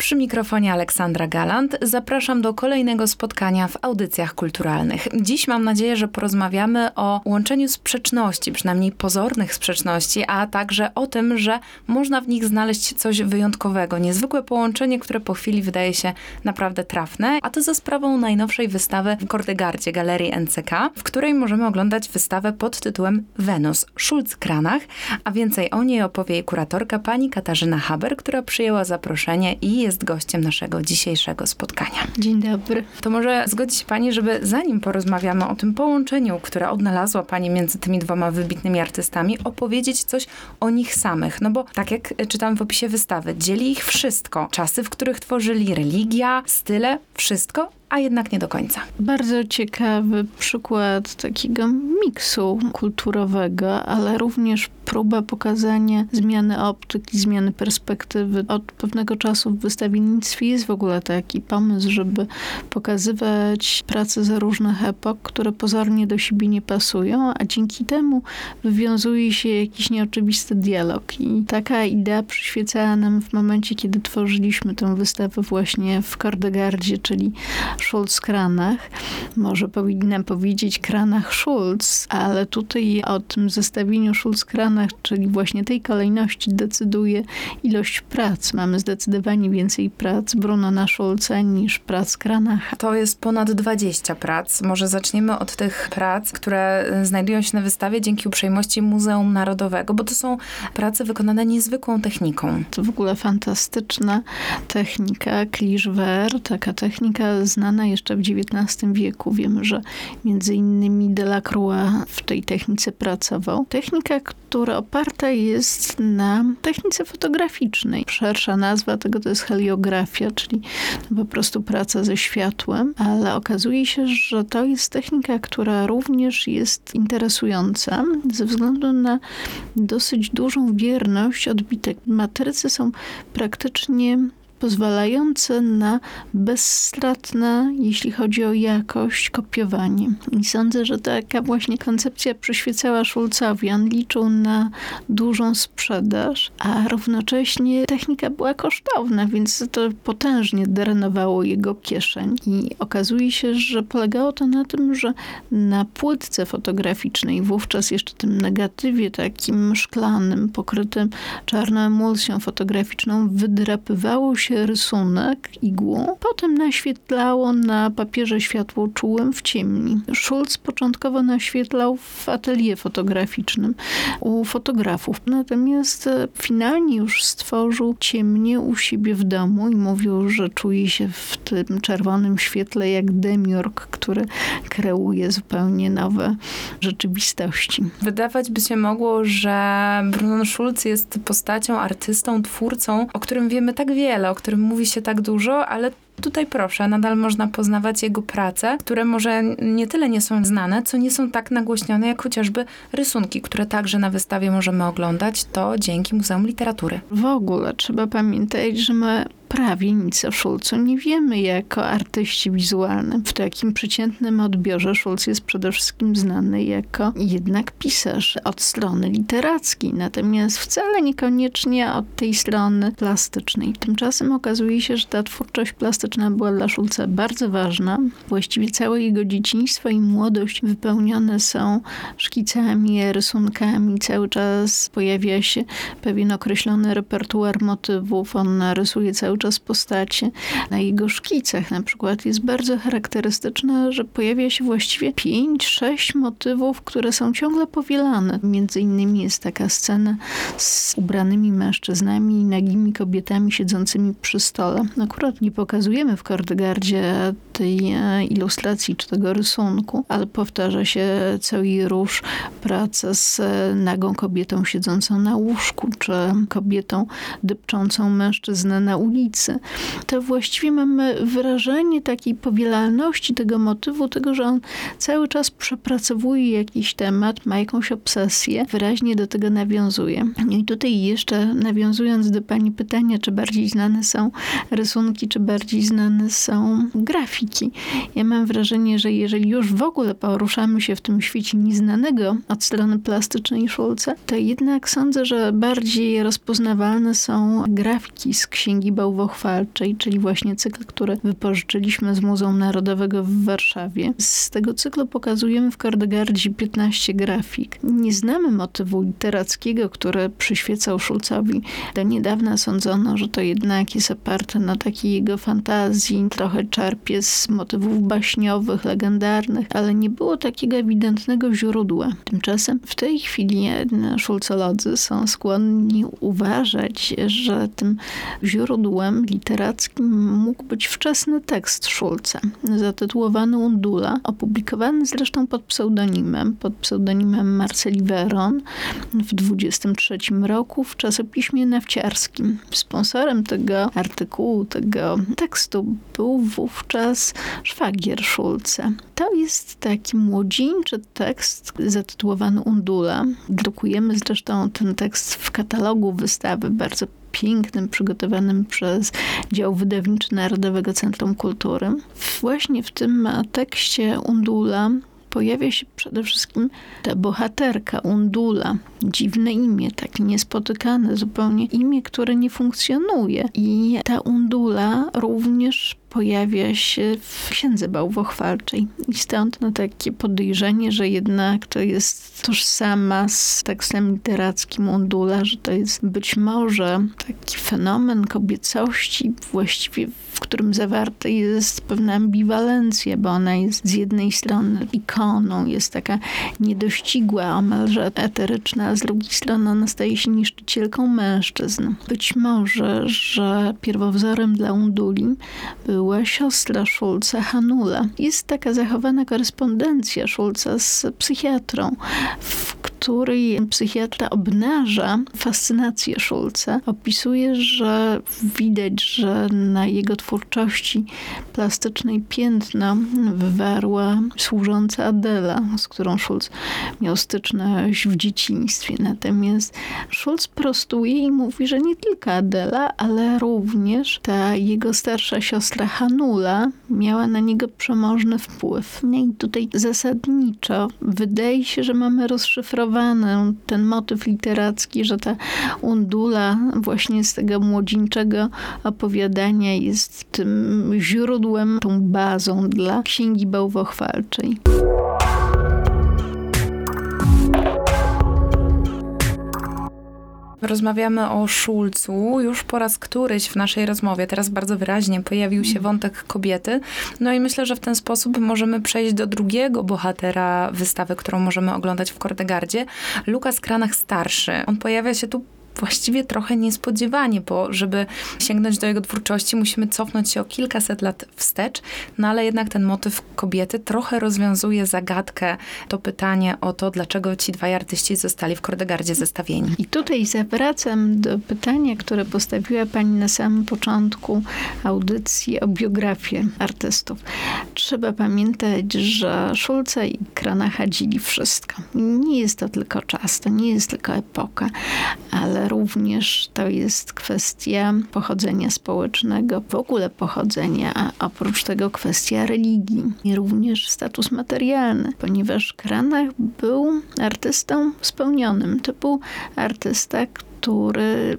Przy mikrofonie Aleksandra Galant zapraszam do kolejnego spotkania w audycjach kulturalnych. Dziś mam nadzieję, że porozmawiamy o łączeniu sprzeczności, przynajmniej pozornych sprzeczności, a także o tym, że można w nich znaleźć coś wyjątkowego, niezwykłe połączenie, które po chwili wydaje się naprawdę trafne, a to za sprawą najnowszej wystawy w Kordegardzie Galerii NCK, w której możemy oglądać wystawę pod tytułem Wenus Schulz-Kranach, a więcej o niej opowie jej kuratorka pani Katarzyna Haber, która przyjęła zaproszenie i jest gościem naszego dzisiejszego spotkania. Dzień dobry. To może zgodzi się Pani, żeby zanim porozmawiamy o tym połączeniu, które odnalazła Pani między tymi dwoma wybitnymi artystami, opowiedzieć coś o nich samych. No bo tak jak czytam w opisie wystawy, dzieli ich wszystko. Czasy, w których tworzyli, religia, style, wszystko, a jednak nie do końca. Bardzo ciekawy przykład takiego miksu kulturowego, ale również próba pokazania zmiany optyki, zmiany perspektywy. Od pewnego czasu w wystawiennictwie jest w ogóle taki pomysł, żeby pokazywać prace ze różnych epok, które pozornie do siebie nie pasują, a dzięki temu wywiązuje się jakiś nieoczywisty dialog. I taka idea przyświecała nam w momencie, kiedy tworzyliśmy tę wystawę właśnie w Kordegardzie, czyli Schulz-Kranach. Może powinnam powiedzieć Kranach Schulz, ale tutaj o tym zestawieniu Schulz-Kranach, czyli właśnie tej kolejności decyduje ilość prac. Mamy zdecydowanie więcej prac Brunona Schulza niż prac Kranach. To jest ponad 20 prac. Może zaczniemy od tych prac, które znajdują się na wystawie dzięki uprzejmości Muzeum Narodowego, bo to są prace wykonane niezwykłą techniką. To w ogóle fantastyczna technika, kliszwer, taka technika znana znana jeszcze w XIX wieku. Wiemy, że między innymi Delacroix w tej technice pracował. Technika, która oparta jest na technice fotograficznej. Szersza nazwa tego to jest heliografia, czyli po prostu praca ze światłem, ale okazuje się, że to jest technika, która również jest interesująca ze względu na dosyć dużą wierność odbitek. Matrycy są praktycznie pozwalające na bezstratne, jeśli chodzi o jakość, kopiowanie. I sądzę, że taka właśnie koncepcja przyświecała Schulzowi. On liczył na dużą sprzedaż, a równocześnie technika była kosztowna, więc to potężnie drenowało jego kieszeń. I okazuje się, że polegało to na tym, że na płytce fotograficznej, wówczas jeszcze tym negatywie takim szklanym, pokrytym czarną emulsją fotograficzną, wydrapywało się się rysunek igłą, potem naświetlało na papierze światło czułym w ciemni. Schulz początkowo naświetlał w atelier fotograficznym u fotografów, natomiast e, finalnie już stworzył ciemnie u siebie w domu i mówił, że czuje się w tym czerwonym świetle jak demiurg, który kreuje zupełnie nowe rzeczywistości. Wydawać by się mogło, że Bruno Schulz jest postacią, artystą, twórcą, o którym wiemy tak wiele, którym mówi się tak dużo, ale tutaj proszę, nadal można poznawać jego prace, które może nie tyle nie są znane, co nie są tak nagłośnione, jak chociażby rysunki, które także na wystawie możemy oglądać, to dzięki Muzeum Literatury. W ogóle trzeba pamiętać, że my prawie nic o Szulcu nie wiemy jako artyści wizualnym. W takim przeciętnym odbiorze Szulc jest przede wszystkim znany jako jednak pisarz od strony literackiej, natomiast wcale niekoniecznie od tej strony plastycznej. Tymczasem okazuje się, że ta twórczość plastyczna była dla Szulca bardzo ważna. Właściwie całe jego dzieciństwo i młodość wypełnione są szkicami, rysunkami. Cały czas pojawia się pewien określony repertuar motywów. On rysuje cały czas postacie. Na jego szkicach na przykład jest bardzo charakterystyczne, że pojawia się właściwie pięć, sześć motywów, które są ciągle powielane. Między innymi jest taka scena z ubranymi mężczyznami i nagimi kobietami siedzącymi przy stole. Akurat nie pokazujemy w Kordegardzie tej e, ilustracji czy tego rysunku, ale powtarza się cały róż praca z e, nagą kobietą siedzącą na łóżku, czy kobietą depczącą mężczyznę na ulicy ulicy, to właściwie mamy wyrażenie takiej powielalności tego motywu, tego, że on cały czas przepracowuje jakiś temat, ma jakąś obsesję, wyraźnie do tego nawiązuje. I tutaj jeszcze nawiązując do pani pytania, czy bardziej znane są rysunki, czy bardziej znane są grafiki. Ja mam wrażenie, że jeżeli już w ogóle poruszamy się w tym świecie nieznanego od strony plastycznej Szulca, to jednak sądzę, że bardziej rozpoznawalne są grafiki z Księgi Bałwochwalczej, czyli właśnie cykl, który wypożyczyliśmy z Muzeum Narodowego w Warszawie. Z tego cyklu pokazujemy w Kordegardzie 15 grafik. Nie znamy motywu literackiego, który przyświecał Szulcowi. Do niedawna sądzono, że to jednak jest oparte na takiej jego fantazji, trochę czerpie z motywów baśniowych, legendarnych, ale nie było takiego ewidentnego źródła. Tymczasem w tej chwili szulcolodzy są skłonni uważać, że tym źródłem literackim mógł być wczesny tekst Szulca, zatytułowany Undula, opublikowany zresztą pod pseudonimem, pod pseudonimem Marceli Veron w 23 roku w czasopiśmie newciarskim. Sponsorem tego artykułu, tego tekstu był wówczas szwagier Szulca. To jest taki młodzieńczy tekst zatytułowany Undula. Drukujemy zresztą ten tekst w katalogu wystawy, bardzo pięknym, przygotowanym przez dział wydawniczy Narodowego Centrum Kultury. Właśnie w tym tekście Undula pojawia się przede wszystkim ta bohaterka, Undula. Dziwne imię, takie niespotykane zupełnie. Imię, które nie funkcjonuje. I ta Undula również pojawia się w księdze bałwochwalczej. I stąd no, takie podejrzenie, że jednak to jest tożsama z tekstem literackim Undula, że to jest być może taki fenomen kobiecości, właściwie w którym zawarta jest pewna ambiwalencja, bo ona jest z jednej strony ikoną, jest taka niedościgła, omalże eteryczna, a z drugiej strony ona staje się niszczycielką mężczyzn. Być może, że pierwowzorem dla Unduli była siostra Szulca, Hanula. Jest taka zachowana korespondencja Szulca z psychiatrą, w której psychiatra obnaża fascynację Szulca. Opisuje, że widać, że na jego twórczości plastycznej piętno wywarła służąca Adela, z którą Szulc miał styczność w dzieciństwie. Natomiast Szulc prostuje i mówi, że nie tylko Adela, ale również ta jego starsza siostra Hanula miała na niego przemożny wpływ. No i tutaj zasadniczo wydaje się, że mamy ten motyw literacki, że ta undula właśnie z tego młodzieńczego opowiadania jest tym źródłem, tą bazą dla księgi bałwochwalczej. Rozmawiamy o Szulcu już po raz któryś w naszej rozmowie. Teraz bardzo wyraźnie pojawił się wątek kobiety. No i myślę, że w ten sposób możemy przejść do drugiego bohatera wystawy, którą możemy oglądać w Kordegardzie. Lukas Kranach starszy. On pojawia się tu właściwie trochę niespodziewanie, bo żeby sięgnąć do jego twórczości, musimy cofnąć się o kilkaset lat wstecz, no ale jednak ten motyw kobiety trochę rozwiązuje zagadkę, to pytanie o to, dlaczego ci dwaj artyści zostali w Kordegardzie zestawieni. I tutaj zawracam do pytania, które postawiła pani na samym początku audycji o biografię artystów. Trzeba pamiętać, że Szulce i Kranacha dzieli wszystko. Nie jest to tylko czas, to nie jest tylko epoka, ale również to jest kwestia pochodzenia społecznego, w ogóle pochodzenia, a oprócz tego kwestia religii i również status materialny, ponieważ Kranach był artystą spełnionym. To był artysta, który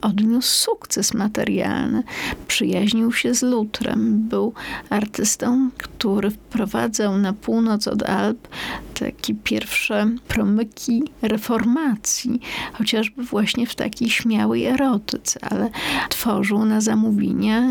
odniósł sukces materialny. Przyjaźnił się z Lutrem. Był artystą, który wprowadzał na północ od Alp takie pierwsze promyki reformacji, chociażby właśnie w takiej śmiałej erotyce, ale tworzył na zamówienie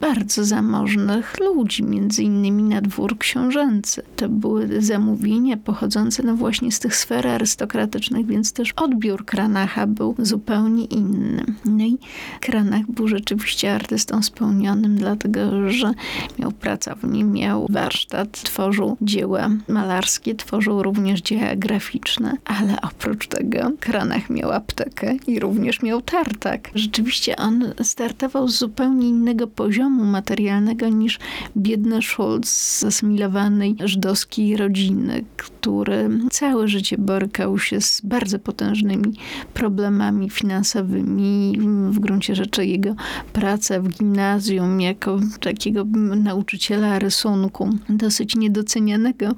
bardzo zamożnych ludzi, między innymi na dwór książęcy. To były zamówienia pochodzące no właśnie z tych sfer arystokratycznych, więc też odbiór Kranacha był zupełnie innym. No i Kranach był rzeczywiście artystą spełnionym, dlatego że miał pracownię, miał warsztat, tworzył dzieła malarskie, tworzył również dzieła graficzne, ale oprócz tego Kranach miał aptekę i również miał tartak. Rzeczywiście on startował z zupełnie innego poziomu materialnego niż biedny Schulz z zasymilowanej żydowskiej rodziny, który całe życie borykał się z bardzo potężnymi problemami finansowymi. W gruncie rzeczy jego praca w gimnazjum jako takiego nauczyciela rysunku, dosyć niedocenianego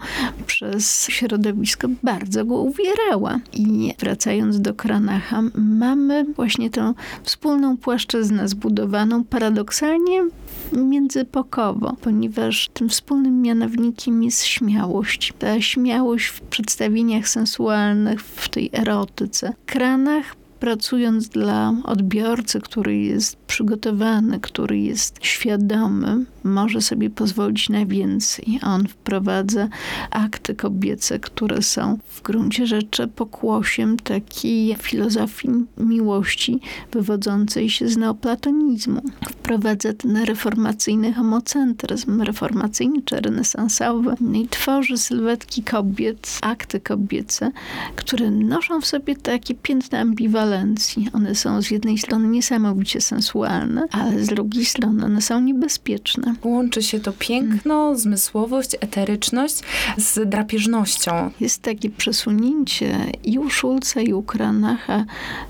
przez środowisko, bardzo go uwierała. I wracając do Kranacha, mamy właśnie tę wspólną płaszczyznę zbudowaną paradoksalnie międzypokowo, ponieważ tym wspólnym mianownikiem jest śmiałość. Ta śmiałość w przedstawieniach sensualnych, w tej erotyce. Kranach pracując dla odbiorcy, który jest przygotowany, który jest świadomy, może sobie pozwolić na więcej. On wprowadza akty kobiece, które są w gruncie rzeczy pokłosiem takiej filozofii miłości wywodzącej się z neoplatonizmu. Wprowadza ten reformacyjny homocentryzm, reformacyjny czy renesansowy no i tworzy sylwetki kobiet, akty kobiece, które noszą w sobie takie piętna ambiwalencji. One są z jednej strony niesamowicie sensualne, ale z drugiej strony one są niebezpieczne. Łączy się to piękno, zmysłowość, eteryczność z drapieżnością. Jest takie przesunięcie i u Szulca, i u Kranacha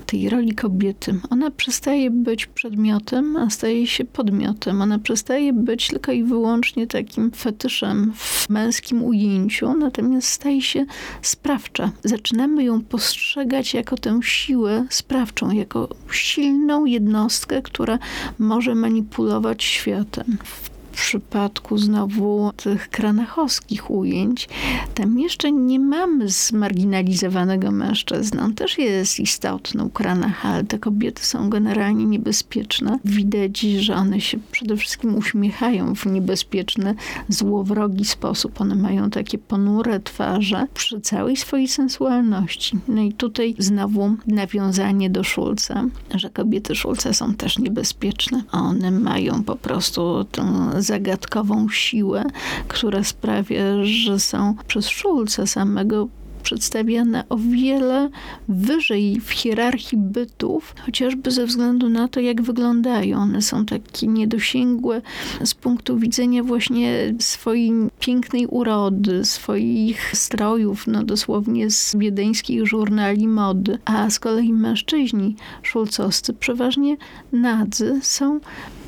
tej roli kobiety. Ona przestaje być przedmiotem, a staje się podmiotem. Ona przestaje być tylko i wyłącznie takim fetyszem w męskim ujęciu, natomiast staje się sprawcza. Zaczynamy ją postrzegać jako tę siłę sprawczą, jako silną jednostkę, która może manipulować światem. Przypadku znowu tych kranachowskich ujęć, tam jeszcze nie mamy zmarginalizowanego mężczyzny. On też jest istotny u Kranacha, ale te kobiety są generalnie niebezpieczne. Widać, że one się przede wszystkim uśmiechają w niebezpieczny, złowrogi sposób. One mają takie ponure twarze przy całej swojej sensualności. No i tutaj znowu nawiązanie do Szulca, że kobiety Szulca są też niebezpieczne. One mają po prostu tę zagadkową siłę, która sprawia, że są przez Szulca samego przedstawiane o wiele wyżej w hierarchii bytów, chociażby ze względu na to, jak wyglądają. One są takie niedosięgłe z punktu widzenia właśnie swojej pięknej urody, swoich strojów, no dosłownie z wiedeńskich żurnali mody. A z kolei mężczyźni szulcowscy, przeważnie nadzy, są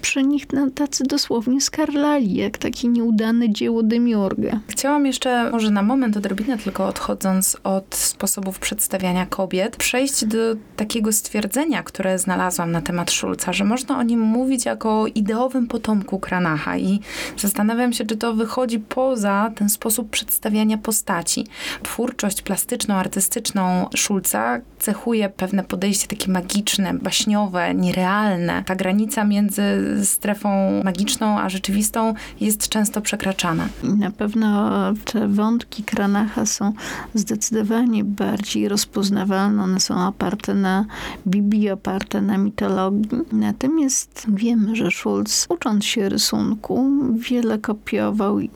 przy nich tacy dosłownie skarlali, jak takie nieudane dzieło demiurga. Chciałam jeszcze, może na moment odrobinę tylko odchodząc od sposobów przedstawiania kobiet, przejść do takiego stwierdzenia, które znalazłam na temat Szulca, że można o nim mówić jako ideowym potomku Kranacha i zastanawiam się, czy to wychodzi poza ten sposób przedstawiania postaci. Twórczość plastyczną, artystyczną Szulca cechuje pewne podejście takie magiczne, baśniowe, nierealne. Ta granica między strefą magiczną a rzeczywistą jest często przekraczana. Na pewno te wątki Kranacha są zdecydowanie bardziej rozpoznawalne. One są oparte na Biblii, oparte na mitologii. Natomiast wiemy, że Schulz, ucząc się rysunku, wiele kopiował i,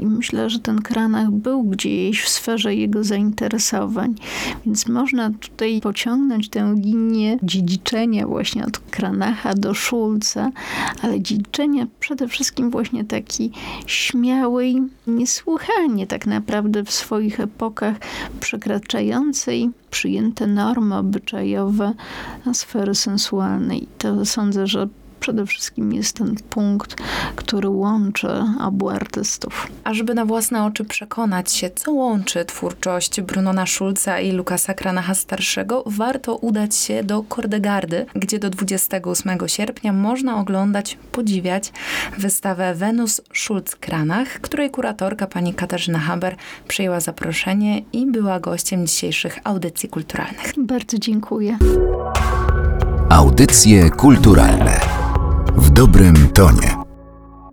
i myślę, że ten Kranach był gdzieś w sferze jego zainteresowań. Więc można tutaj pociągnąć tę linię dziedziczenia właśnie od Kranacha do Schulza, ale dziedziczenia przede wszystkim właśnie takiej śmiałej, niesłychanie tak naprawdę w swoich epokach przekraczającej przyjęte normy obyczajowe sfery sensualnej. To sądzę, że przede wszystkim jest ten punkt, który łączy obu artystów. A żeby na własne oczy przekonać się, co łączy twórczość Brunona Schulza i Lukasa Kranacha starszego, warto udać się do Kordegardy, gdzie do 28 sierpnia można oglądać, podziwiać wystawę Wenus Schulz-Kranach, której kuratorka pani Katarzyna Haber przyjęła zaproszenie i była gościem dzisiejszych audycji kulturalnych. Bardzo dziękuję. Audycje kulturalne w dobrym tonie.